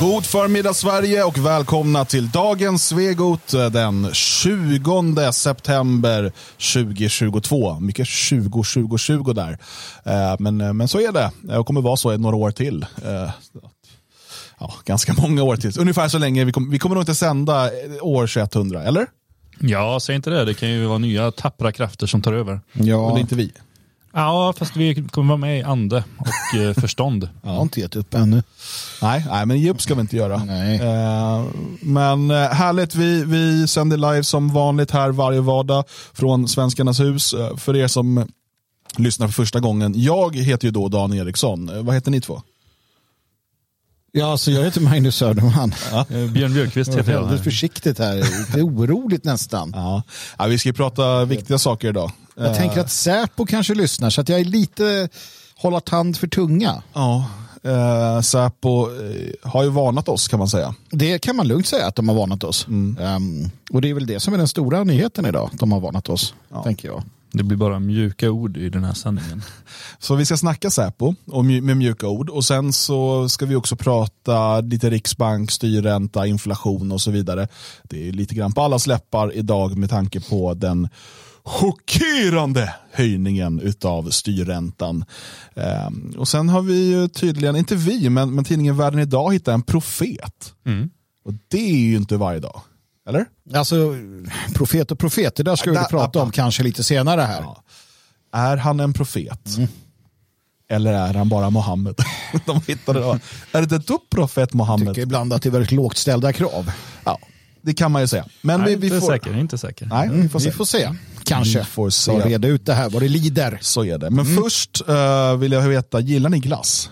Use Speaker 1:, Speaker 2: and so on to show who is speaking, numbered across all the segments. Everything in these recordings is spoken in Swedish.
Speaker 1: God förmiddag Sverige och välkomna till dagens Svegot den 20 september 2022. Mycket 20, 20, 20 där. Eh, Men, men så är det och kommer vara så i några år till. Eh, Ja, ganska många år till. Ungefär så länge. Vi, kom, vi kommer nog inte sända år 2100, eller?
Speaker 2: Ja, säg inte det. Det kan ju vara nya tappra krafter som tar över.
Speaker 1: Men det är inte vi.
Speaker 2: Ja, fast vi kommer vara med i ande och eh, förstånd.
Speaker 3: Jag har inte gett upp ännu.
Speaker 1: Nej, nej, men ge upp ska vi inte göra.
Speaker 3: Nej.
Speaker 1: Eh, men eh, härligt, vi, vi sänder live som vanligt här varje vardag från Svenskarnas hus. För er som lyssnar för första gången. Jag heter ju då Dan Eriksson. Vad heter ni två?
Speaker 3: Ja, alltså jag heter Magnus Söderman.
Speaker 2: Eh, Björn Björkqvist heter
Speaker 3: är
Speaker 2: jag.
Speaker 3: väldigt försiktigt här. Det är oroligt nästan.
Speaker 1: Ja. Ja, vi ska ju prata viktiga saker idag.
Speaker 3: Jag tänker att Säpo kanske lyssnar så att jag är lite hålla tand för tunga.
Speaker 1: Ja, eh, Säpo eh, har ju varnat oss kan man säga.
Speaker 3: Det kan man lugnt säga att de har varnat oss. Ehm, och det är väl det som är den stora nyheten idag. De har varnat oss, tänker jag.
Speaker 2: Det blir bara mjuka ord i den här sändningen.
Speaker 1: Så vi ska snacka Säpo och med mjuka ord och sen så ska vi också prata lite Riksbank, styrränta, inflation och så vidare. Det är lite grann på alla släppar idag med tanke på den chockerande höjningen utav styrräntan. Ehm, och sen har vi ju tydligen, inte vi, men, men tidningen Världen idag hittat en profet. Och det är ju inte varje dag. Eller?
Speaker 3: Alltså, profet och profet, det där ska vi prata om kanske lite senare här.
Speaker 1: Ja. Är han en profet? Eller är han bara Mohammed? De hittade då. Är det du profet Mohammed?
Speaker 3: tycker ibland att det är väldigt lågt ställda krav.
Speaker 1: Ja, det kan man ju säga. Men
Speaker 2: Nej,
Speaker 1: vi, vi
Speaker 2: inte
Speaker 1: får...
Speaker 2: säker, inte säker.
Speaker 1: Nej, vi får se.
Speaker 3: Vi får se. Kanske.
Speaker 1: Vi får se.
Speaker 3: Reda ut det här, vad det lider.
Speaker 1: Så är det. Men först eh, vill jag veta, gillar ni glass?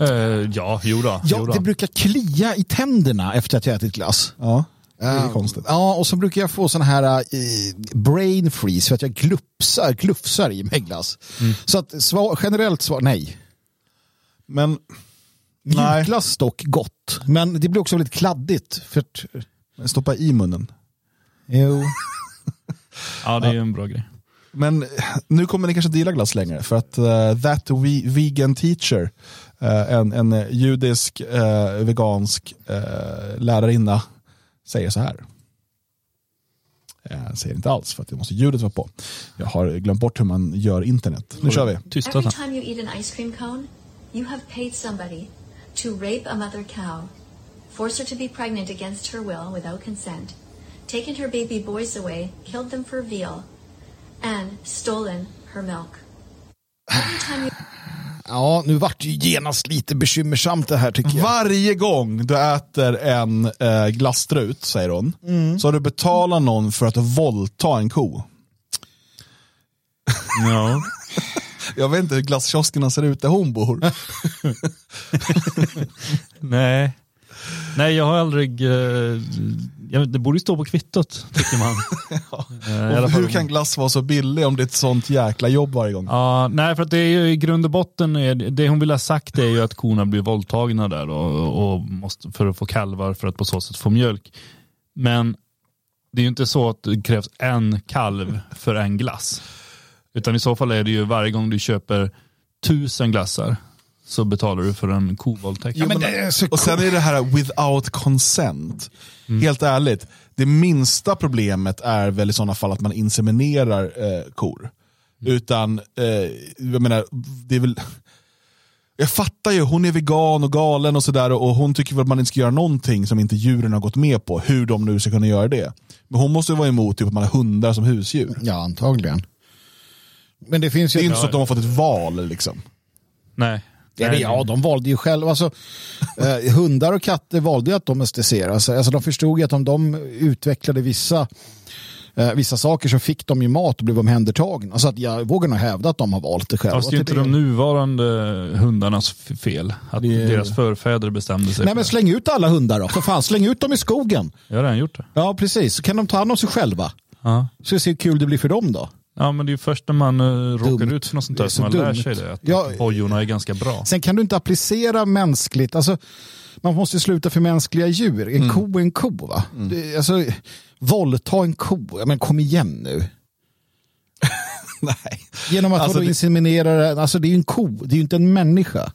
Speaker 2: Eh, ja, jo då,
Speaker 3: Ja,
Speaker 2: jo då.
Speaker 3: det brukar klia i tänderna efter att jag ätit glass.
Speaker 1: Ja, det är konstigt.
Speaker 3: Ja, och så brukar jag få sån här eh, brain freeze för att jag glupsar, glufsar i mig glass.
Speaker 1: Mm.
Speaker 3: Så att svar, generellt svar nej.
Speaker 1: Men Nej.
Speaker 3: Mjukglass dock gott, men det blir också väldigt kladdigt. För att,
Speaker 1: stoppa i munnen.
Speaker 3: jo.
Speaker 2: Ja, det är ju en bra grej.
Speaker 1: Men nu kommer ni kanske inte gilla glass längre för att eh, That we, Vegan Teacher, en, en judisk eh, vegansk uh, lärarinna, säger så här. Jag säger inte alls för att jag måste ljudet vara på. Jag har glömt bort hur man gör internet. Nu kör vi.
Speaker 2: Tystat
Speaker 4: Every time you eat an ice cream cone, you have paid somebody to rape a mother cow, forced her to be pregnant against her will without consent, taken her baby boys away, killed them for veal, and stolen her milk. Every time you
Speaker 3: Ja, nu vart det ju genast lite bekymmersamt det här tycker jag.
Speaker 1: Varje gång du äter en eh, glasstrut, säger hon, så har du betalat någon för att våldta en ko.
Speaker 2: Ja.
Speaker 1: Jag vet inte hur glasskioskerna ser ut där hon bor.
Speaker 2: Nej. Nej, jag har aldrig... Eh, jag, det borde ju stå på kvittot, tycker man. Eh,
Speaker 1: Och
Speaker 2: fall
Speaker 1: hur kan glass vara så billig om det är ett sånt jäkla jobb varje gång?
Speaker 2: Ja, nej, för att det är ju i grund och botten, är, det hon vill ha sagt är ju att korna blir våldtagna där och, och måste, för att få kalvar för att på så sätt få mjölk. Men det är ju inte så att det krävs en kalv för en glass. Utan i så fall är det ju varje gång du köper tusen glassar så betalar du för en kovåldtäkt.
Speaker 3: Ja, men det är så
Speaker 1: Och sen är det här without consent. Helt ärligt, det minsta problemet är väl i sådana fall att man inseminerar eh, kor. Utan, eh, jag menar, det är väl... Jag fattar ju, hon är vegan och galen och sådär och hon tycker väl att man inte ska göra någonting som inte djuren har gått med på, hur de nu ska kunna göra det. Men hon måste ju vara emot typ, att man har hundar som husdjur.
Speaker 3: Ja, antagligen. Men det finns
Speaker 1: Det
Speaker 3: ju...
Speaker 1: är inte så att de har fått ett val liksom.
Speaker 2: Nej.
Speaker 3: Ja,
Speaker 2: Nej.
Speaker 3: ja, de valde ju själva. Alltså, eh, hundar och katter valde ju att domesticeras. Alltså, de förstod ju att om de utvecklade vissa, eh, vissa saker så fick de ju mat och blev omhändertagna. Så att jag vågar nog hävda att de har valt det själva.
Speaker 2: Fast det är inte
Speaker 3: det-
Speaker 2: de nuvarande hundarnas fel. Att
Speaker 1: Det
Speaker 2: deras förfäder bestämde sig
Speaker 3: Nej men släng ut alla hundar då. För fan, släng ut dem i skogen.
Speaker 2: Jag har redan gjort det.
Speaker 3: Ja, precis. Så kan de ta hand om sig själva.
Speaker 2: Ja.
Speaker 3: Så vi ser hur kul det blir för dem då.
Speaker 2: Ja, men det är först när man uh, råkar
Speaker 3: Dumt.
Speaker 2: ut för något sånt där
Speaker 3: så
Speaker 2: som man lär
Speaker 3: dumt.
Speaker 2: sig det. Att,
Speaker 3: Ja.
Speaker 2: bojorna är ganska bra.
Speaker 3: Sen kan du inte applicera mänskligt, alltså man måste ju sluta för mänskliga djur. En ko är en ko va? Det, alltså, våldta en ko, men kom igen nu.
Speaker 1: Nej.
Speaker 3: Genom att
Speaker 1: Alltså,
Speaker 3: alltså,
Speaker 1: det-
Speaker 3: inseminera den, alltså det är ju en ko, det är ju inte en människa.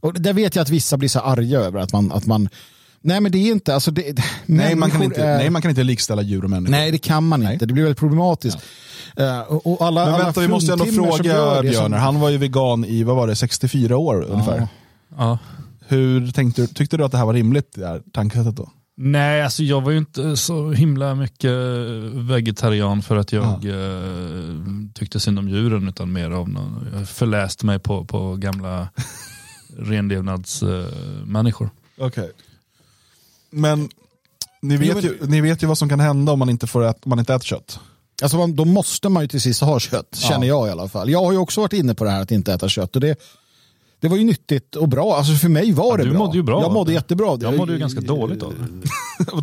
Speaker 3: Och där vet jag att vissa blir så arga över att man, att man Nej men det är inte, alltså det,
Speaker 1: Nej man, kan inte,
Speaker 3: är,
Speaker 1: nej, man kan inte likställa djur och människor.
Speaker 3: Nej det kan man
Speaker 1: Nej.
Speaker 3: inte, det blir väldigt problematiskt. Eh, och, och alla,
Speaker 1: Men
Speaker 3: alla
Speaker 1: vänta, vi måste ändå fråga
Speaker 3: gör det som-
Speaker 1: Björner. Han var ju vegan i, vad var det, 64 år ungefär.
Speaker 2: Ja.
Speaker 1: Hur tänkte du, tyckte du att det här var rimligt, det här tankesättet då?
Speaker 2: Nej, alltså jag var ju inte så himla mycket vegetarian för att jag eh, tyckte synd om djuren utan mer av någon, jag förläste mig på, på gamla renlevnadsmänniskor.
Speaker 1: Okej. Men ni
Speaker 3: Jo,
Speaker 1: vet,
Speaker 3: men-
Speaker 1: ju, ni vet ju vad som kan hända om man inte, får ät, man inte äter kött.
Speaker 3: Alltså man, då måste man ju till sist ha kött, känner jag i alla fall. Jag har ju också varit inne på det här att inte äta kött. Och det, det var ju nyttigt och bra. Alltså för mig var
Speaker 2: Ja,
Speaker 3: det
Speaker 2: du
Speaker 3: bra.
Speaker 2: mådde ju bra
Speaker 3: Jag mådde
Speaker 2: det.
Speaker 3: jättebra av det.
Speaker 2: Jag mådde ju ganska dåligt av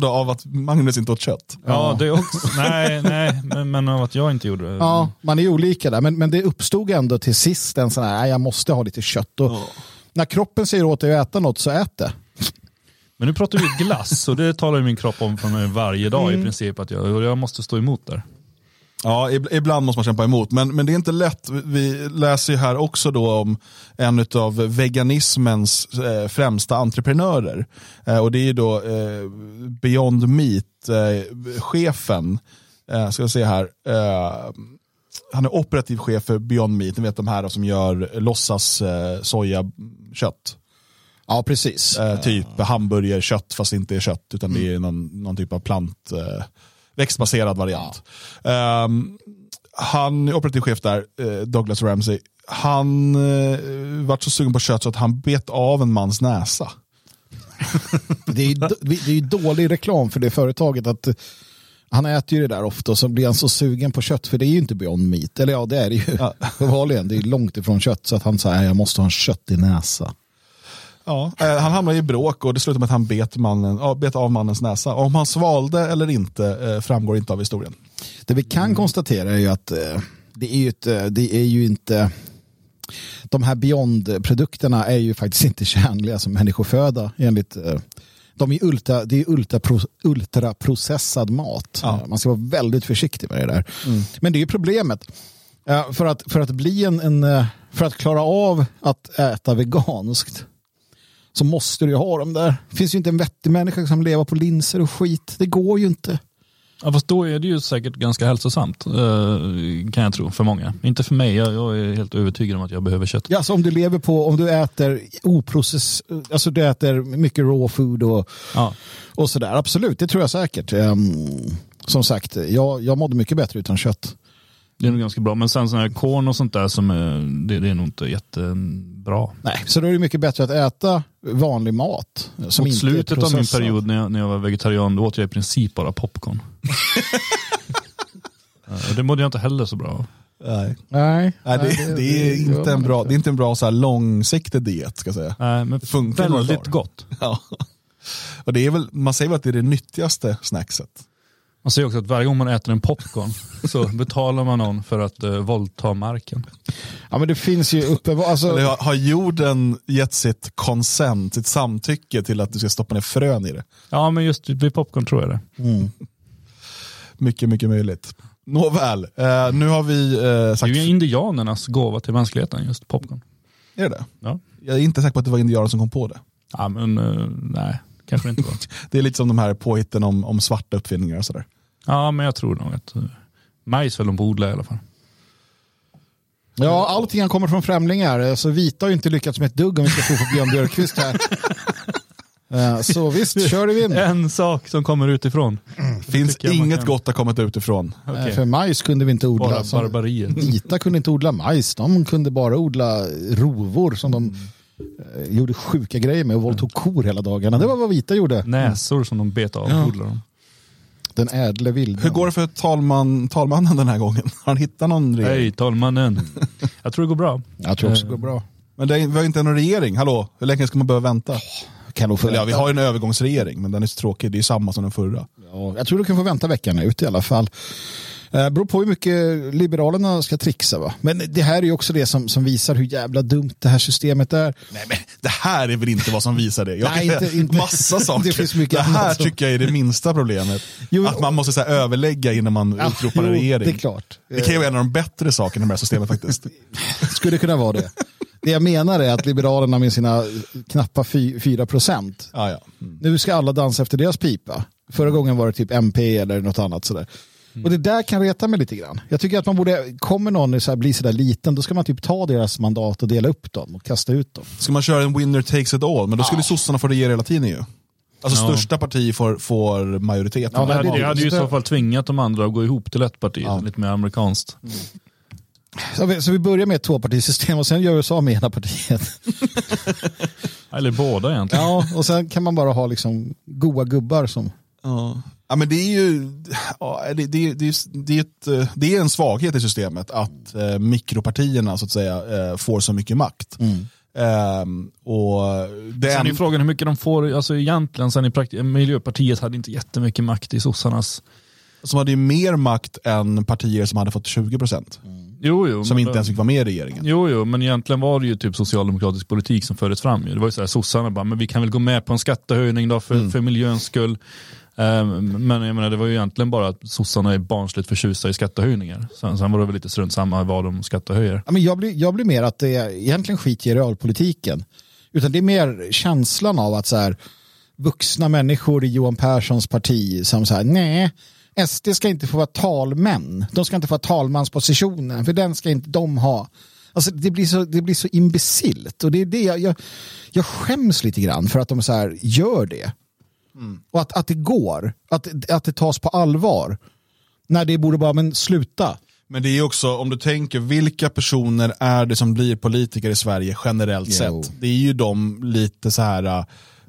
Speaker 2: det.
Speaker 1: Av att Magnus inte åt kött.
Speaker 2: Ja, det också. Nej, nej men, men av att jag inte gjorde det.
Speaker 3: Ja, man är ju olika där. Men, men det uppstod ändå till sist en sån här, nej, jag måste ha lite kött. Och När kroppen säger åt dig att äta något så ät det.
Speaker 2: Men nu pratar vi glass och det talar ju min kropp om för mig varje dag i princip. Att jag, och jag måste stå emot där.
Speaker 1: Ja, ib- ibland måste man kämpa emot. Men, men det är inte lätt. Vi läser ju här också då om en av veganismens eh, främsta entreprenörer. Eh, och det är ju då eh, Beyond Meat-chefen. Eh, ska jag se här. Eh, han är operativ chef för Beyond Meat. Ni vet de här som gör låtsas eh, sojakött.
Speaker 3: Ja, precis.
Speaker 1: Eh, typ hamburgerkött fast det inte är kött utan det är någon, någon typ av plant, eh, växtbaserad variant. Ehm, han är operativ chef där, eh, Douglas Ramsey. Han eh, vart så sugen på kött så att han bet av en mans näsa.
Speaker 3: Det är, ju, det är ju dålig reklam för det företaget. att eh, Han äter ju det där ofta och så blir han så sugen på kött för det är ju inte Beyond Meat. Eller ja, det är det ju.
Speaker 1: Ja.
Speaker 3: Det är långt ifrån kött så att han säger jag måste ha en köttig näsa.
Speaker 1: Ja. Eh, han hamnade i bråk och det slutade med att han bet, mannen, bet av mannens näsa. Om han svalde eller inte eh, framgår inte av historien.
Speaker 3: Det vi kan konstatera är ju att eh, det är ju, ett, det är ju inte de här Beyond-produkterna är ju faktiskt inte tjänliga som människoföda enligt de är ultra, det är ultra, ultraprocessad mat.
Speaker 1: Ja.
Speaker 3: Man ska vara väldigt försiktig med det där. Men det är ju problemet. För att, för att bli en, en för att klara av att äta veganskt så måste du ju ha dem där. Det finns ju inte en vettig människa som lever på linser och skit. Det går ju inte.
Speaker 2: Ja, fast då är det ju säkert ganska hälsosamt, eh, kan jag tro, för många. Inte för mig, jag, är helt övertygad om att jag behöver kött.
Speaker 3: Ja, så om du lever på, om du äter oprocess, alltså du äter mycket raw food och,
Speaker 2: Ja.
Speaker 3: och sådär. Absolut, det tror jag säkert. Ehm, som sagt, jag, jag mådde mycket bättre utan kött.
Speaker 2: Det är nog ganska bra, men sen sådana här korn och sånt där, som är, det, det är nog inte jättebra.
Speaker 3: Nej, så då är det mycket bättre att äta vanlig mat. Som
Speaker 2: Mot
Speaker 3: inte
Speaker 2: slutet av min period när jag, när jag var vegetarian, då åt jag i princip bara popcorn. Det mådde jag inte heller så bra av.
Speaker 1: Nej.
Speaker 3: Nej,
Speaker 1: Nej, det, det, är inte en bra, det är inte en bra så här långsiktig diet ska jag säga.
Speaker 2: Nej, men
Speaker 1: funkar några
Speaker 2: väldigt gott.
Speaker 1: Ja. Och det är väl, man säger väl att det är det nyttigaste snackset.
Speaker 2: Man säger också att varje gång man äter en popcorn så betalar man någon för att uh, våldta marken.
Speaker 3: Ja, men det finns ju uppenbart, alltså,
Speaker 1: Eller har, har jorden gett sitt consent, sitt samtycke till att du ska stoppa ner frön i det?
Speaker 2: Ja, men just vid popcorn tror jag det.
Speaker 1: Mycket, mycket möjligt. Nåväl, eh, nu har vi eh,
Speaker 2: Det
Speaker 1: sagt...
Speaker 2: är ju indianernas gåva till mänskligheten, just popcorn.
Speaker 1: Är det det?
Speaker 2: Ja,
Speaker 1: Jag är inte säker på att det var indianer som kom på det.
Speaker 2: ja men uh, nej, kanske det inte var.
Speaker 1: Det är lite som de här påhitten om, om svarta uppfinningar och sådär.
Speaker 2: Ja, men jag tror nog att uh, majs väl de odlar i alla fall.
Speaker 3: ja, allting kommer från främlingar. Så vita har ju inte lyckats med ett dugg om vi ska tro på Björn Björkqvist här. Eh, Så visst, kör vi in.
Speaker 2: En sak som kommer utifrån.
Speaker 1: Finns
Speaker 2: jag man
Speaker 1: inget
Speaker 2: kan-
Speaker 1: gott har kommit utifrån.
Speaker 3: Eh, För majs kunde vi inte odla.
Speaker 2: Bara
Speaker 3: som-
Speaker 2: barbarier.
Speaker 3: Vita kunde inte odla majs, de kunde bara odla rovor som de eh, gjorde sjuka grejer med och våldtog kor hela dagarna. Det var vad vita gjorde.
Speaker 2: Näsor som de bet av
Speaker 1: Ja.
Speaker 2: odlar de.
Speaker 3: Den ädle vilden.
Speaker 1: Hur går det för talman, talmannen den här gången? Har han hittat någon regering?
Speaker 2: Hej talmannen. Jag tror det går bra.
Speaker 3: Jag tror också det går bra.
Speaker 1: Men det är, vi har inte någon regering, hallå? Hur länge ska man behöva vänta?
Speaker 3: Kan nog
Speaker 1: ja, vi har ju en övergångsregering, men den är så tråkig. Det är samma som den förra.
Speaker 3: Ja, jag tror du kan få vänta veckan ut i alla fall. Eh, beror på hur mycket Liberalerna ska trixa. Va? Men det här är ju också det som, som visar hur jävla dumt det här systemet är.
Speaker 1: Nej, men det här är väl inte vad som visar det. Jag
Speaker 3: Nej,
Speaker 1: kan
Speaker 3: inte- inte-
Speaker 1: massa saker.
Speaker 3: Det
Speaker 1: det här
Speaker 3: som-
Speaker 1: tycker jag är det minsta problemet.
Speaker 3: Jo,
Speaker 1: att man måste så här, överlägga innan man
Speaker 3: Ja,
Speaker 1: utropar en
Speaker 3: jo,
Speaker 1: regering.
Speaker 3: det är klart.
Speaker 1: Det kan ju vara en av de bättre sakerna med det här systemet faktiskt.
Speaker 3: Skulle kunna vara det. Det jag menar är att Liberalerna med sina knappa 4 procent,
Speaker 1: Ja, ja. Mm.
Speaker 3: nu ska alla dansa efter deras pipa. Förra gången var det typ MP eller något annat sådär. Och det där kan reta mig lite grann. Jag tycker att man borde, kommer någon så här, bli sådär liten, då ska man typ ta deras mandat och dela upp dem och kasta ut dem.
Speaker 1: Ska man köra en winner takes it all, men då skulle sossarna få regera hela tiden ju. Alltså
Speaker 2: Ja.
Speaker 1: största parti får, får majoriteten.
Speaker 3: Ja,
Speaker 2: Det
Speaker 3: men
Speaker 2: hade,
Speaker 3: det-
Speaker 2: hade ju i så fall tvingat de andra att gå ihop till ett parti,
Speaker 1: Ja.
Speaker 2: lite mer amerikanskt.
Speaker 3: Så vi, så vi börjar med ett tvåpartisystem och sen gör USA med ena partiet.
Speaker 2: Eller båda egentligen.
Speaker 3: Ja, och sen kan man bara ha liksom goa gubbar som...
Speaker 1: Ja. Ja men det är ju ja, det, det, det, det, är ett, eh, det är en svaghet i systemet att eh, mikropartierna så att säga eh, får så mycket makt. Ehm, och det
Speaker 2: Sen är frågan hur mycket de får, alltså egentligen, sen i praktik, Miljöpartiet hade inte jättemycket makt i sossarnas.
Speaker 1: som hade ju mer makt än partier som hade fått 20%.
Speaker 2: Jo, jo.
Speaker 1: Som inte
Speaker 2: då-
Speaker 1: ens fick vara med i regeringen.
Speaker 2: Jo, jo, men egentligen var det ju typ socialdemokratisk politik som fördes fram. Det var ju så här, sossarna bara, men vi kan väl gå med på en skattehöjning då för, för miljöns skull. Ehm, men jag menar, det var ju egentligen bara att sossarna är barnsligt förtjusta i skattehöjningar. Sen, sen var det väl lite strunt samma vad de skattehöjer.
Speaker 3: Ja, men jag, blir, jag blir mer att det är egentligen skit i realpolitiken. Utan det är mer känslan av att så här, vuxna människor i Johan Perssons parti som säger nej, SD ska inte få vara talmän. De ska inte få ha talmanspositionen, för den ska inte de ha. Alltså, det, blir så, det blir så imbecilt och det är det jag, jag, jag skäms lite grann för att de så här gör det. Och att, att det går, att, att det tas på allvar. När det borde bara, men sluta.
Speaker 1: Men det är också, om du tänker, vilka personer är det som blir politiker i Sverige generellt
Speaker 3: Jo.
Speaker 1: sett? Det är ju de lite så här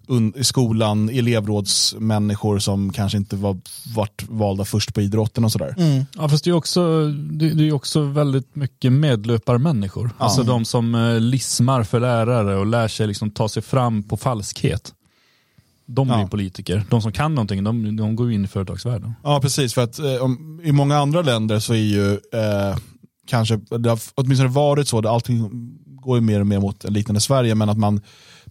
Speaker 1: un- i skolan, elevrådsmänniskor som kanske inte var vart valda först på idrotten och sådär.
Speaker 2: Ja, fast det är också, det, det är också väldigt mycket medlöparmänniskor. Alltså de som eh, lismar för lärare och lär sig liksom ta sig fram på falskhet. De blir
Speaker 1: Ja.
Speaker 2: politiker. De som kan någonting, de, de går in i företagsvärlden.
Speaker 1: Ja, precis. För att eh, om, i många andra länder så är ju eh, kanske, det har åtminstone varit så, att allting går ju mer och mer mot en liknande Sverige, men att man,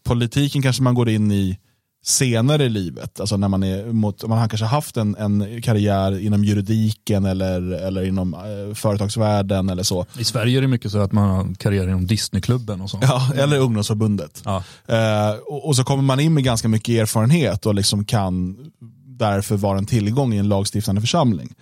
Speaker 1: politiken kanske man går in i senare i livet, alltså när man, är mot, man har kanske haft en, en karriär inom juridiken eller, eller inom eh, företagsvärlden eller så.
Speaker 2: I Sverige är det mycket så att man har karriär inom Disneyklubben och så.
Speaker 1: Ja, eller ungdomsförbundet.
Speaker 2: Ja.
Speaker 1: Eh, och, och så kommer man in med ganska mycket erfarenhet och liksom kan därför vara en tillgång i en lagstiftande församling.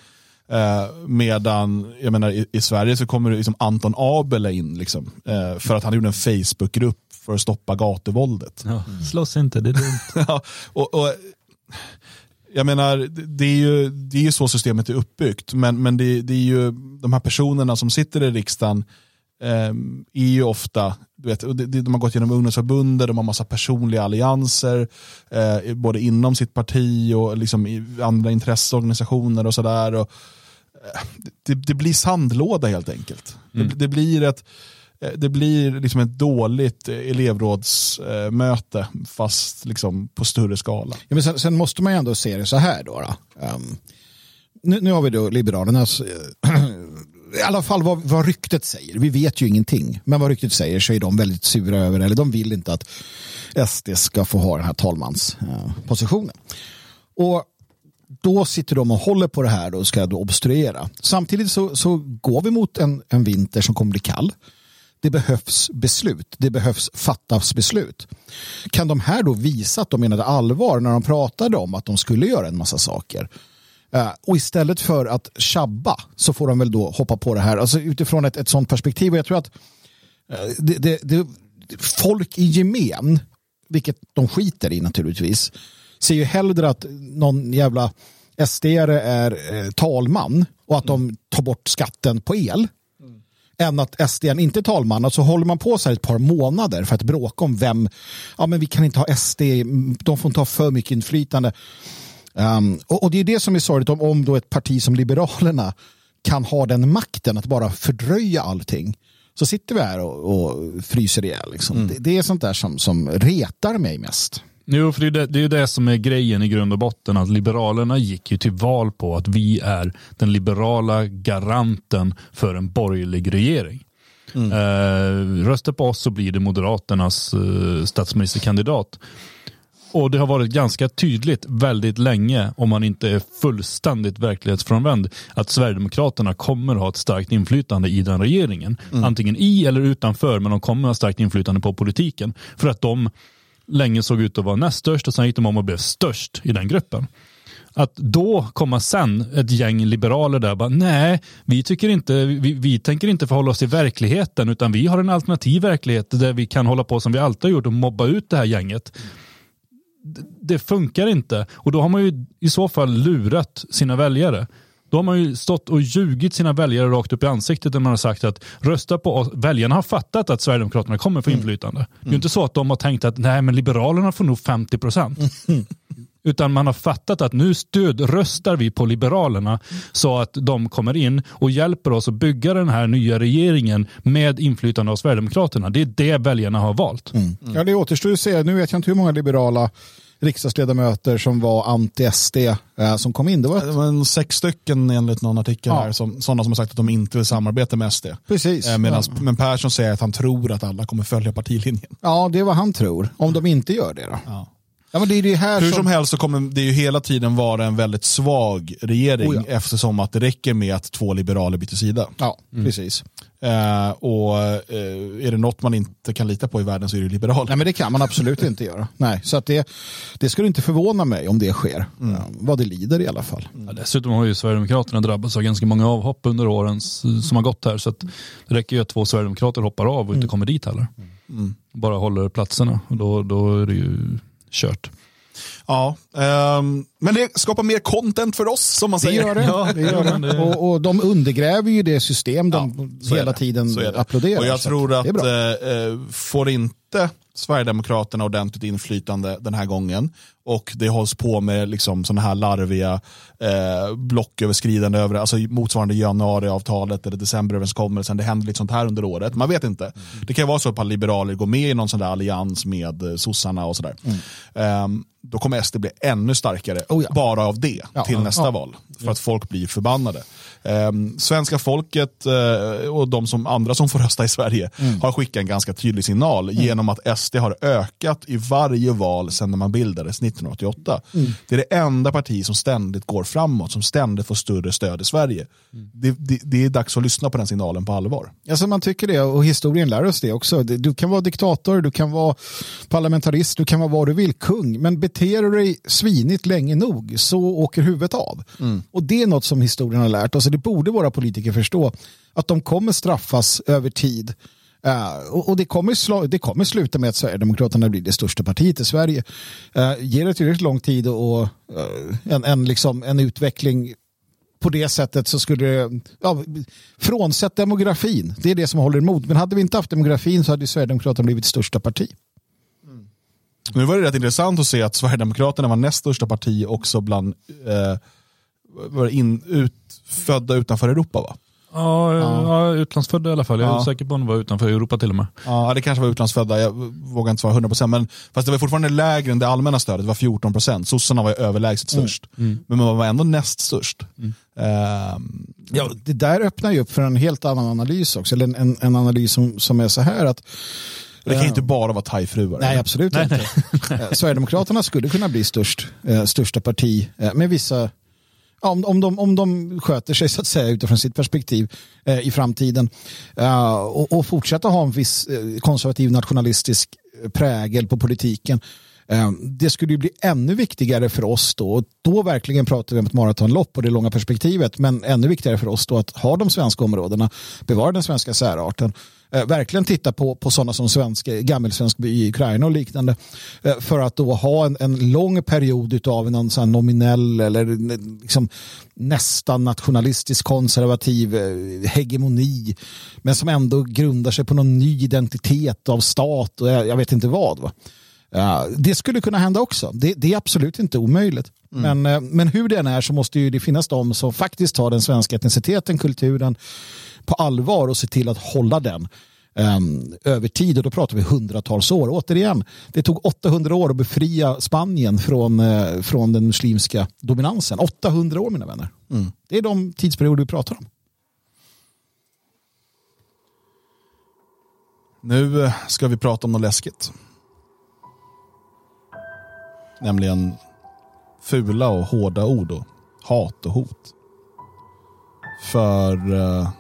Speaker 1: Eh, medan jag menar, i, i Sverige så kommer liksom Anton Abele in liksom, eh, för att han gjorde en Facebookgrupp för att stoppa gatuvåldet.
Speaker 2: Ja. Slåss inte, det är dumt.
Speaker 1: Ja, och, och, jag menar, det- det är, ju, det är ju så systemet är uppbyggt, men, men det, det är ju de här personerna som sitter i riksdagen eh, är ju ofta, du vet, de har gått genom ungdomsförbundet, de har massa personliga allianser, eh, både inom sitt parti och liksom i andra intresseorganisationer och sådär. eh, Det, det blir sandlåda helt enkelt. Det, det blir ett eh, det blir liksom ett dåligt elevrådsmöte fast liksom på större skala.
Speaker 3: Ja, men sen, sen måste man ju ändå se det så här då. då. Ehm, nu, nu har vi då Liberalernas, i alla fall vad, vad ryktet säger. Vi vet ju ingenting, men vad ryktet säger så är de väldigt sura över, eller de vill inte att SD ska få ha den här talmanspositionen. Eh, och då sitter de och håller på det här och ska då obstruera. Samtidigt så, så går vi mot en, en vinter som kommer bli kall. Det behövs beslut. Det behövs fattas beslut. Kan de här då visa att de menade allvar när de pratade om att de skulle göra en massa saker? Eh, och istället för att tjabba så får de väl då hoppa på det här. Alltså utifrån ett, ett sånt perspektiv. Och jag tror att eh, det, det, det, folk i gemen, vilket de skiter i naturligtvis, ser ju hellre att någon jävla SD är eh, talman och att de tar bort skatten på el än att SD inte är talman. Alltså håller man på så här ett par månader för att bråka om vem, ja men vi kan inte ha SD, de får inte ha för mycket inflytande. Um, och, och det är det som är sorgligt om, om då ett parti som Liberalerna kan ha den makten att bara fördröja allting. Så sitter vi här och, och fryser ihjäl. Liksom. Det, det är sånt där som, som retar mig mest.
Speaker 2: Jo, för det är det, det är det som är grejen i grund och botten. Att Liberalerna gick ju till val på att vi är den liberala garanten för en borgerlig regering. Eh, rösta på oss så blir det Moderaternas eh, statsministerkandidat. Och det har varit ganska tydligt väldigt länge, om man inte är fullständigt verklighetsfrånvänd, att Sverigedemokraterna kommer ha ett starkt inflytande i den regeringen. Antingen i eller utanför, men de kommer ha starkt inflytande på politiken. För att de länge såg ut att vara näst störst och sen gick de om och blev störst i den gruppen. Att då komma sen ett gäng liberaler där bara nej, vi tycker inte, vi, vi tänker inte förhålla oss till verkligheten utan vi har en alternativ verklighet där vi kan hålla på som vi alltid har gjort och mobba ut det här gänget. Det, funkar inte och då har man ju i så fall lurat sina väljare. Då har man ju stått och ljugit sina väljare rakt upp i ansiktet när man har sagt att rösta på oss. Väljarna har fattat att Sverigedemokraterna kommer få inflytande. Det är ju inte så att de har tänkt att nej men Liberalerna får nog 50 procent. Utan man har fattat att nu stödröstar vi på Liberalerna så att de kommer in och hjälper oss att bygga den här nya regeringen med inflytande av Sverigedemokraterna. Det är det väljarna har valt.
Speaker 3: Ja, det återstår att se. Nu vet jag inte hur många liberala riksdagsledamöter som var anti-SD eh, som kom in. Det var ett...
Speaker 1: Det var en sex stycken enligt någon artikel
Speaker 3: Ja.
Speaker 1: här, som, sådana som har sagt att de inte vill samarbeta med SD.
Speaker 3: Precis.
Speaker 1: Eh, medans,
Speaker 3: Ja.
Speaker 1: Men Persson säger att han tror att alla kommer följa partilinjen.
Speaker 3: Ja, det är vad han tror. Om de inte gör det då.
Speaker 1: Ja.
Speaker 3: Ja, men det är det här
Speaker 1: Hur
Speaker 3: som...
Speaker 1: som helst så kommer det ju hela tiden vara en väldigt svag regering
Speaker 3: Oh ja.
Speaker 1: eftersom att det räcker med att två liberaler byter sida.
Speaker 3: Ja, precis.
Speaker 1: Eh, och eh, är det något man inte kan lita på i världen så är det liberaler.
Speaker 3: Nej, men det kan man absolut inte göra. Nej, så att det, det skulle inte förvåna mig om det sker. Ja, vad det lider i alla fall.
Speaker 2: Ja, dessutom har ju Sverigedemokraterna drabbats av ganska många avhopp under åren som har gått här. Så att det räcker ju att två Sverigedemokrater hoppar av och inte kommer dit heller. Bara håller platserna och då, då är det ju kört.
Speaker 1: Ja, ehm, men det skapar mer content för oss som man
Speaker 3: Det
Speaker 1: säger.
Speaker 3: gör det.
Speaker 1: Ja.
Speaker 3: det, gör det.
Speaker 2: det-
Speaker 3: Och, och de undergräver ju det system de
Speaker 1: är
Speaker 3: hela
Speaker 1: det.
Speaker 3: tiden
Speaker 1: det.
Speaker 3: applåderar.
Speaker 1: Och jag tror att
Speaker 3: det
Speaker 1: eh, eh, får inte Sverigedemokraterna ordentligt inflytande den här gången och det hålls på med liksom sådana här larviga eh, blocköverskridande över, alltså motsvarande januariavtalet eller decemberöverenskommelsen. Det händer lite sånt här under året. Man vet inte. Det kan ju vara så att liberaler går med i någon sån där allians med eh, sossarna och sådär. Ehm, då kommer SD bli ännu starkare
Speaker 3: Oh ja.
Speaker 1: bara av det
Speaker 3: Ja,
Speaker 1: till
Speaker 3: ja,
Speaker 1: nästa val. För att folk blir förbannade. Ehm, svenska folket eh, och de som, andra som får rösta i Sverige
Speaker 3: Mm.
Speaker 1: har skickat en ganska tydlig signal genom att SD har ökat i varje val sedan man bildades 1988.
Speaker 3: Mm.
Speaker 1: Det är det enda parti som ständigt går framåt, som ständigt får större stöd i Sverige.
Speaker 3: Mm.
Speaker 1: Det, det, det är dags att lyssna på den signalen på allvar.
Speaker 3: Alltså man tycker det och historien lär oss det också. Du kan vara diktator, du kan vara parlamentarist, du kan vara vad du vill, kung. Men beter du dig svinigt länge nog så åker huvudet av. Och det är något som historien har lärt oss. Det borde våra politiker förstå. Att de kommer straffas över tid. Uh, och och det, kommer sla- det kommer sluta med att Sverigedemokraterna blir det största partiet i Sverige. Uh, ger det tillräckligt lång tid och uh, en, en, liksom, en utveckling på det sättet så skulle det, ja, frånsett demografin, det är det som håller emot. Men hade vi inte haft demografin så hade Sverigedemokraterna blivit största parti. Mm.
Speaker 1: Nu var det rätt intressant att se att Sverigedemokraterna var näst största parti också bland eh, var in, ut, födda utanför Europa va?
Speaker 2: Ja, ja. utlandsfödda i alla fall. Jag är
Speaker 1: Ja.
Speaker 2: säker på att de var utanför Europa till och med.
Speaker 1: Ja, det kanske var utlandsfödda, jag vågar inte svara 100%, men fast det var fortfarande lägre än det allmänna stödet, det var 14%. Sossarna var ju överlägset störst, men man var ändå näst störst. Ehm,
Speaker 3: Ja, det där öppnar ju upp för en helt annan analys också. Eller en, en, en analys som, som är så här att
Speaker 1: det kan ju inte bara vara thai-fruar.
Speaker 3: Nej, absolut inte. Eh, Sverigedemokraterna skulle kunna bli störst, eh, största parti eh, med vissa om, om, de, om de sköter sig så att säga utifrån sitt perspektiv eh, i framtiden eh, och, och fortsätta ha en viss eh, konservativ nationalistisk eh, prägel på politiken. Eh, det skulle ju bli ännu viktigare för oss då. Och då verkligen pratar vi om ett maratonlopp och det långa perspektivet. Men ännu viktigare för oss då att ha de svenska områdena, bevara den svenska särarten. Eh, verkligen titta på, på sådana som svensk, gammelsvensk by i Ukraina och liknande. Eh, för att då ha en, en lång period av någon sån nominell eller liksom nästan nationalistisk konservativ eh, hegemoni. Men som ändå grundar sig på någon ny identitet av stat och jag, jag vet inte vad. Va? Ja, det skulle kunna hända också. Det, det är absolut inte omöjligt. Men, eh, men hur det än är så måste ju det finnas de som faktiskt tar den svenska etniciteten, kulturen på allvar och ser till att hålla den um, över tid. Och då pratar vi hundratals år. Återigen, det tog 800 år att befria Spanien från, eh, från den muslimska dominansen. 800 år mina vänner. Det är de tidsperioder vi pratar om.
Speaker 1: Nu eh, ska vi prata om något läskigt. Nämligen fula och hårda ord och hat och hot. För eh,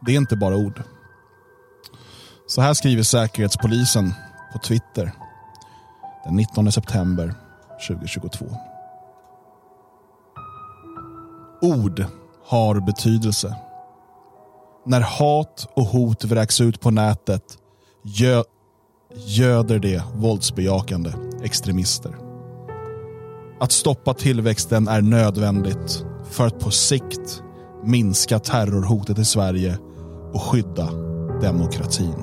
Speaker 1: det är inte bara ord. Så här skriver Säkerhetspolisen på Twitter den 19 september 2022. Ord har betydelse. När hat och hot vräks ut på nätet gö göder det våldsbejakande extremister. Att stoppa tillväxten är nödvändigt för att på sikt minska terrorhotet i Sverige och skydda demokratin.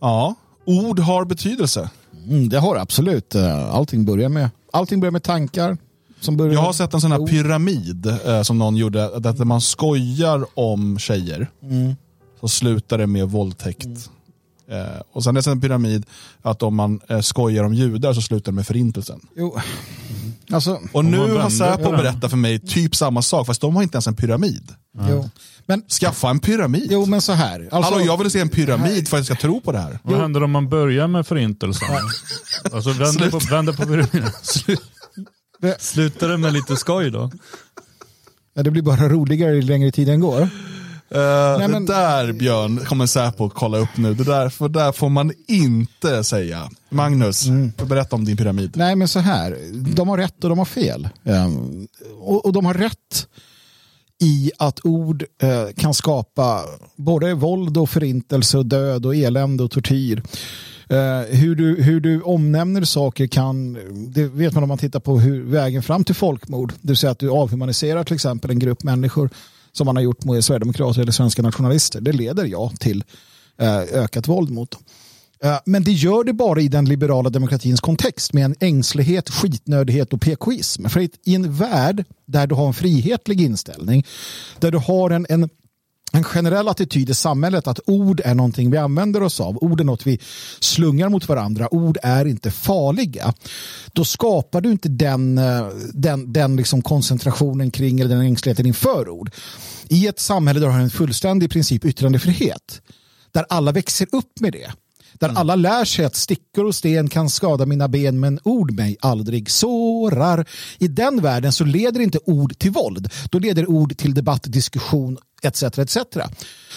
Speaker 1: Ja, ord har betydelse.
Speaker 3: Mm, det har absolut. Eh, Allting börjar med, allting börjar med tankar. Som börjar
Speaker 1: Jag har sett en sån här pyramid eh, som någon gjorde, där man skojar om tjejer. Så slutar det med våldtäkt. Eh, och sen är det en pyramid att om man eh, skojar om judar så slutar det med förintelsen.
Speaker 3: Jo. Alltså,
Speaker 1: Och nu
Speaker 2: man
Speaker 1: har Säpo berättat för mig typ samma sak, fast de har inte ens en pyramid.
Speaker 3: jo. Men,
Speaker 1: Skaffa en pyramid.
Speaker 3: jo, men så här. Alltså,
Speaker 1: Hallå, jag vill se en pyramid för att jag ska tro på det här.
Speaker 2: Vad händer om man börjar med förintelsen? Alltså vänder på, vänder på pyramiden. Slutar det med lite skoj då?
Speaker 3: ja, det blir bara roligare ju längre tiden går.
Speaker 1: Eh,
Speaker 3: Nej, men-
Speaker 1: Det där Björn kommer Säpo kolla upp nu. Det där, för där får man inte säga. Magnus,
Speaker 3: Mm.
Speaker 1: berätta om din pyramid.
Speaker 3: Nej, men så här. De har rätt och de har fel. Ehm, och, och de har rätt i att ord eh, kan skapa både våld och förintelse och död och elände och tortyr. Eh, hur, du, hur du omnämner saker kan, det vet man om man tittar på hur vägen fram till folkmord, det vill säga att du avhumaniserar till exempel en grupp människor som man har gjort mot Sverigedemokrater eller svenska nationalister. Det leder ja till eh, ökat våld mot dem. Eh, men det gör det bara i den liberala demokratins kontext med en ängslighet, skitnödighet och PKism. För i en värld där du har en frihetlig inställning, där du har en, en en generell attityd i samhället att ord är någonting vi använder oss av. Ord är något vi slungar mot varandra. Ord är inte farliga. Då skapar du inte den, eh, den, den liksom koncentrationen kring eller den ängsligheten inför ord. I ett samhälle där du har en fullständig princip yttrandefrihet, där alla växer upp med det. Där alla lär sig att stickor och sten kan skada mina ben men ord mig aldrig sårar. I den världen så leder inte ord till våld. Då leder ord till debatt, diskussion etc. etc.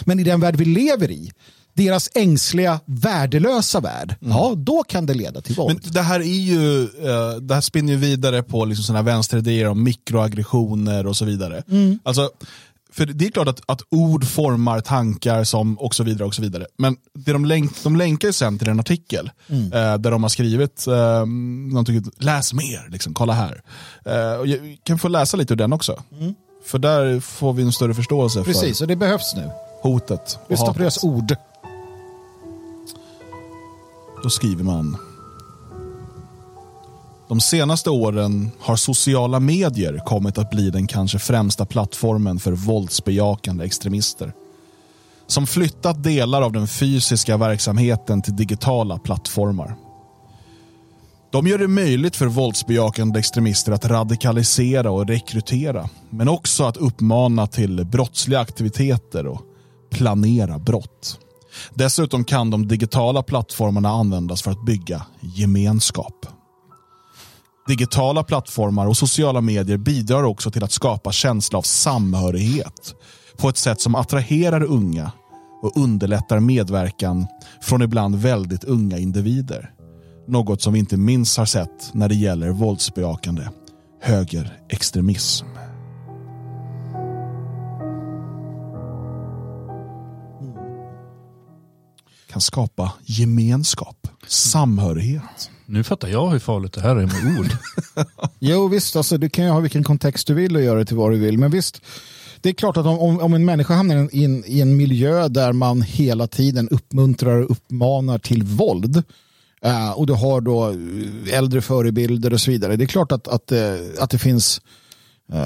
Speaker 3: Men i den värld vi lever i, deras ängsliga, värdelösa värld, ja då kan det leda till våld.
Speaker 1: Men det här är ju, eh, det här spinner ju vidare på liksom såna här vänsteridéer om mikroaggressioner och så vidare.
Speaker 3: Mm.
Speaker 1: Alltså, för det är klart att, att ord formar tankar som och så vidare. och så vidare. Men det de, länk, de länkar ju sen till en artikel
Speaker 3: Mm.
Speaker 1: eh, där de har skrivit, eh, någonting, läs mer, liksom, kolla här. Eh, jag kan få läsa lite ur den också. För där får vi en större förståelse.
Speaker 3: Precis, och det behövs nu.
Speaker 1: för hotet. och
Speaker 3: Lyssna på
Speaker 1: hatet.
Speaker 3: deras ord.
Speaker 1: Då skriver man. De senaste åren har sociala medier kommit att bli den kanske främsta plattformen för våldsbejakande extremister. Som flyttat delar av den fysiska verksamheten till digitala plattformar. De gör det möjligt för våldsbejakande extremister att radikalisera och rekrytera, men också att uppmana till brottsliga aktiviteter och planera brott. Dessutom kan de digitala plattformarna användas för att bygga gemenskap. Digitala plattformar och sociala medier bidrar också till att skapa känsla av samhörighet på ett sätt som attraherar unga och underlättar medverkan från ibland väldigt unga individer. Något som vi inte minst har sett när det gäller våldsbejakande högerextremism. Kan skapa gemenskap, samhörighet.
Speaker 2: Nu fattar jag hur farligt det här är med ord.
Speaker 3: Jo visst, alltså, du kan ju ha vilken kontext du vill och göra det till vad du vill. Men visst, det är klart att om, om, en människa hamnar i en, i en miljö där man hela tiden uppmuntrar och uppmanar till våld eh, och du har då eh, äldre förebilder och så vidare. Det är klart att, att, eh, att det finns,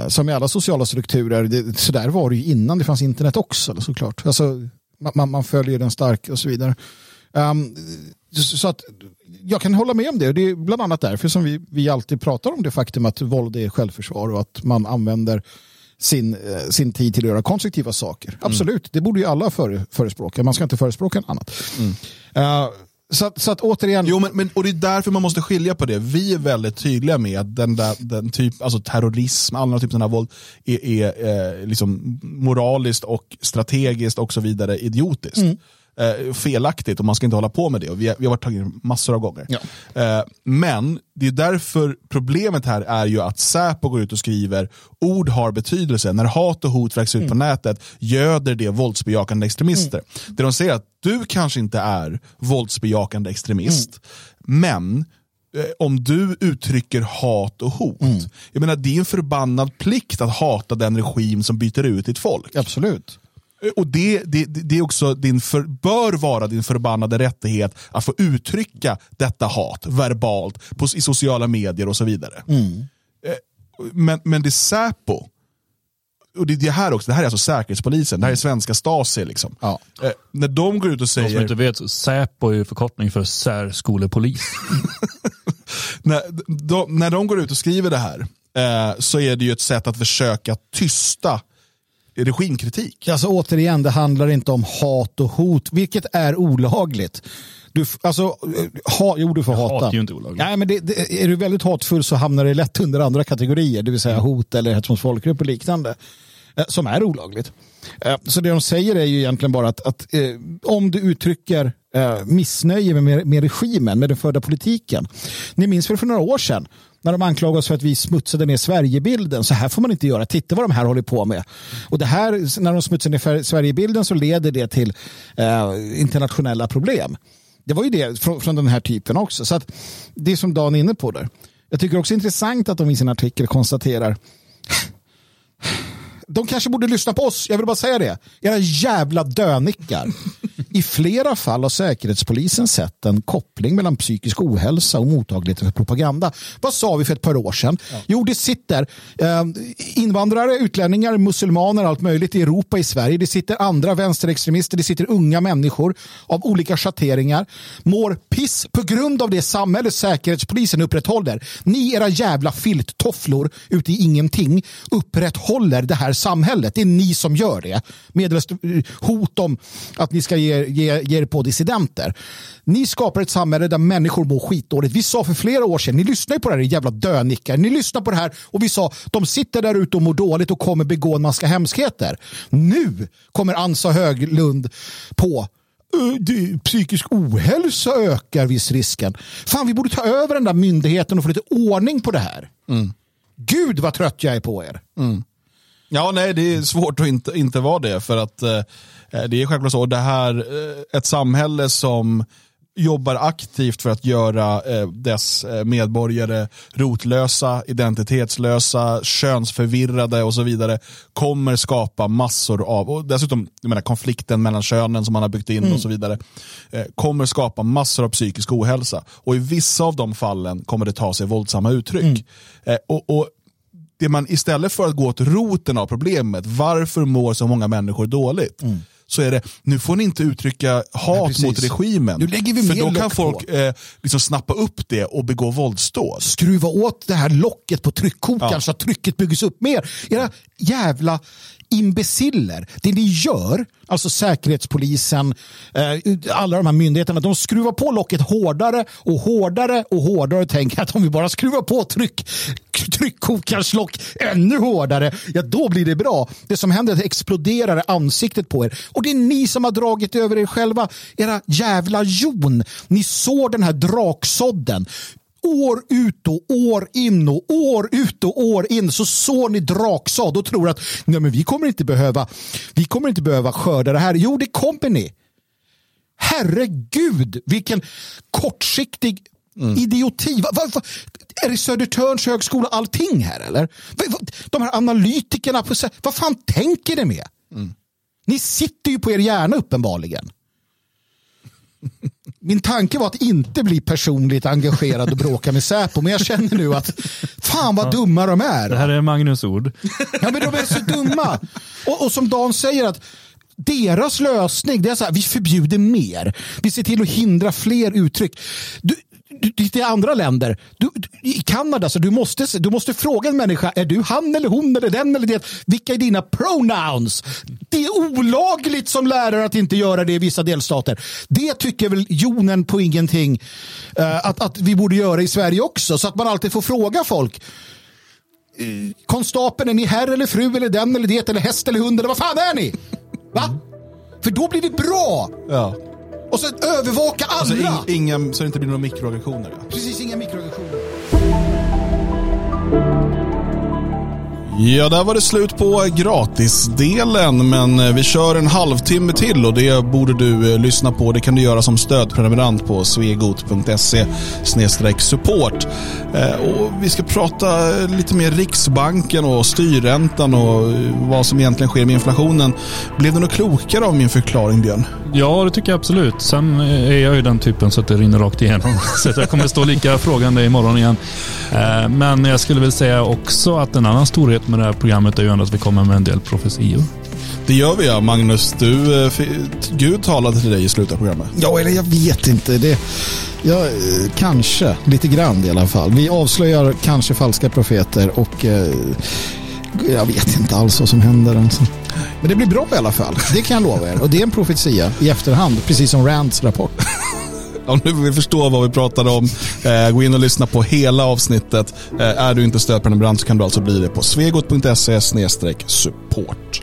Speaker 3: som i alla sociala strukturer, det, så där var det ju innan det fanns internet också såklart. Alltså, man- man, följer den stark och så vidare. Um, så att jag kan hålla med om det. Det är bland annat därför som vi, vi alltid pratar om det faktum att våld är självförsvar och att man använder sin, sin tid till att göra konstruktiva saker. Absolut, det borde ju alla före, förespråka. Man ska inte förespråka något annat. Eh, Så, att, så att återigen,
Speaker 1: Jo, men, men, och det är därför man måste skilja på det. Vi är väldigt tydliga med att den, där, den typ, alltså terrorism, andra typer av våld är, är eh, liksom moraliskt och strategiskt och så vidare idiotiskt. Eh, felaktigt och man ska inte hålla på med det. Och vi, har, vi har varit tagit massor av gånger.
Speaker 3: Ja.
Speaker 1: Eh, men det är därför problemet här är ju att Säpo går ut och skriver ord har betydelse. När hat och hot vräks ut på nätet göder det våldsbejakande extremister. Det de säger är att du kanske inte är våldsbejakande extremist, men eh, om du uttrycker hat och hot, jag menar det är en förbannad plikt att hata den regim som byter ut ditt folk.
Speaker 3: absolut.
Speaker 1: Och det, det, det är också din för, bör vara din förbannade rättighet att få uttrycka detta hat verbalt på, i sociala medier och så vidare. Eh, Men, men det är Säpo, och det är det här också, det här är alltså Säkerhetspolisen, det här är svenska Stasi. Liksom.
Speaker 3: Ja.
Speaker 1: Eh, när de går ut och
Speaker 2: De som
Speaker 1: säger,
Speaker 2: inte vet, Säpo är ju förkortning för särskolepolis.
Speaker 1: när, de, när de går ut och skriver det här, eh, så är det ju ett sätt att försöka tysta regimkritik.
Speaker 3: Alltså återigen, det handlar inte om hat och hot, vilket är olagligt. Du, alltså, eh, ha, jo, du får hata.
Speaker 2: Hat är ju inte olagligt.
Speaker 3: Nej, men det, det, är du väldigt hatfull så hamnar det lätt under andra kategorier, det vill säga hot eller hets mot folkgrupp och liknande, Eh, som är olagligt. Eh, så det de säger är ju egentligen bara att, att eh, om du uttrycker missnöje med, med regimen, med den förda politiken. Ni minns väl för några år sedan när de anklagade oss för att vi smutsade ner Sverigebilden. Så här får man inte göra. Titta vad de här håller på med. Och det här, när de smutsar ner Sverigebilden så leder det till eh, internationella problem. Det var ju det från, från den här typen också. Så att det är som Dan är inne på där. Jag tycker också intressant att de i sin artikel konstaterar de kanske borde lyssna på oss, jag vill bara säga det. Era jävla dönickar. I flera fall har Säkerhetspolisen sett en koppling mellan psykisk ohälsa och mottaglighet för propaganda. Vad sa vi för ett par år sedan? Jo, det sitter eh, invandrare, utlänningar, musulmaner, allt möjligt i Europa, i Sverige. Det sitter andra vänsterextremister, det sitter unga människor av olika schatteringar, mår piss på grund av det samhälle Säkerhetspolisen upprätthåller. Ni, era jävla filttofflor ute i ingenting, upprätthåller det här samhället. Det är ni som gör det. Medelst hot om att ni ska ge, ge, ge er på dissidenter. Ni skapar ett samhälle där människor mår skitdåligt. Vi sa för flera år sedan, ni lyssnar ju på det här jävla dönickar. Ni lyssnar på det här och vi sa, de sitter där ute och mår dåligt och kommer begå en massa hemskheter. Nu kommer Ansa Höglund på "Ö, det, psykisk ohälsa ökar visst risken. Fan, vi borde ta över den där myndigheten och få lite ordning på det här. Gud vad trött jag är på er.
Speaker 1: Ja, nej, det är svårt att inte, inte vara det. För att eh, det är självklart så. Det här, eh, ett samhälle som jobbar aktivt för att göra eh, dess eh, medborgare rotlösa, identitetslösa, könsförvirrade och så vidare kommer skapa massor av, och dessutom jag menar, konflikten mellan könen som man har byggt in och så vidare, eh, kommer skapa massor av psykisk ohälsa. Och i vissa av de fallen kommer det ta sig våldsamma uttryck. Eh, och, och det man istället för att gå till roten av problemet, varför mår så många människor dåligt? Så är det, nu får ni inte uttrycka hat
Speaker 3: precis.
Speaker 1: mot regimen.
Speaker 3: Nu lägger vi
Speaker 1: för då kan folk eh, liksom snappa upp det och begå våldsdåd.
Speaker 3: skruva åt det här locket på tryckkokaren
Speaker 1: Ja.
Speaker 3: så att trycket byggs upp mer. Era jävla imbeciller. Det ni gör, alltså Säkerhetspolisen, eh, alla de här myndigheterna, de skruvar på locket hårdare och hårdare och hårdare och tänker att om vi bara skruvar på tryck, tryckkokarslock ännu hårdare, ja då blir det bra. Det som händer är att det exploderar i ansiktet på er. Och det är ni som har dragit över er själva. Era jävla jon. Ni sår den här draksådden år ut och år in och år ut och år in så sår ni draksådd och tror att nej, men vi kommer inte behöva vi kommer inte behöva skörda det här. Jo, det kommer ni. Herregud, vilken kortsiktig idioti. Va, va, va, är det Södertörns högskola allting här eller? De här analytikerna, på, vad fan tänker ni med? Ni sitter ju på er hjärna uppenbarligen. Min tanke var att inte bli personligt engagerad och bråka med Säpo, men jag känner nu att fan vad dumma de är.
Speaker 2: Det här är Magnus ord.
Speaker 3: Ja, men de är så dumma. Och, och som Dan säger att deras lösning det är så här, vi förbjuder mer. Vi ser till att hindra fler uttryck. Du, till andra länder. Du, I Kanada, så du måste, du måste fråga en människa, är du han eller hon eller den eller det? Vilka är dina pronouns? Det är olagligt som lärare att inte göra det i vissa delstater. Det tycker väl jonen på ingenting uh, att, att vi borde göra i Sverige också, så att man alltid får fråga folk. Eh, konstapeln, är ni herr eller fru eller den eller det eller häst eller hund eller vad fan är ni? Va? För då blir det bra.
Speaker 1: Ja.
Speaker 3: Och så övervaka alla.
Speaker 1: Alltså, in, inga, så det inte blir några mikroaggressioner. Ja.
Speaker 3: Precis, inga mikroaggressioner.
Speaker 1: Ja, där var det slut på gratisdelen, men eh, vi kör en halvtimme till och det borde du eh, lyssna på. Det kan du göra som stödprenumerant på svegot.se support. Eh, och vi ska prata lite mer Riksbanken och styrräntan och vad som egentligen sker med inflationen. Blev du något klokare av min förklaring, Björn?
Speaker 2: Ja, det tycker jag absolut. Sen är jag ju den typen så att det rinner rakt igenom. Så jag kommer stå lika frågande imorgon igen. Men jag skulle väl säga också att en annan storhet med det här programmet är ju ändå att vi kommer med en del profetior.
Speaker 1: Det gör vi ja, Magnus. Du, eh, Gud talade till dig i slutet av programmet.
Speaker 3: Ja, eller jag vet inte. Det, ja, kanske, lite grann i alla fall. Vi avslöjar kanske falska profeter och eh, jag vet inte alls vad som händer. Alltså. Men det blir bra i alla fall. Det kan jag lova er. Och det är en profetia i efterhand, precis som Rands rapport.
Speaker 1: Om du vill förstå vad vi pratade om, eh, gå in och lyssna på hela avsnittet. Eh, är du inte stödprenumerant så kan du alltså bli det på svegot.se support.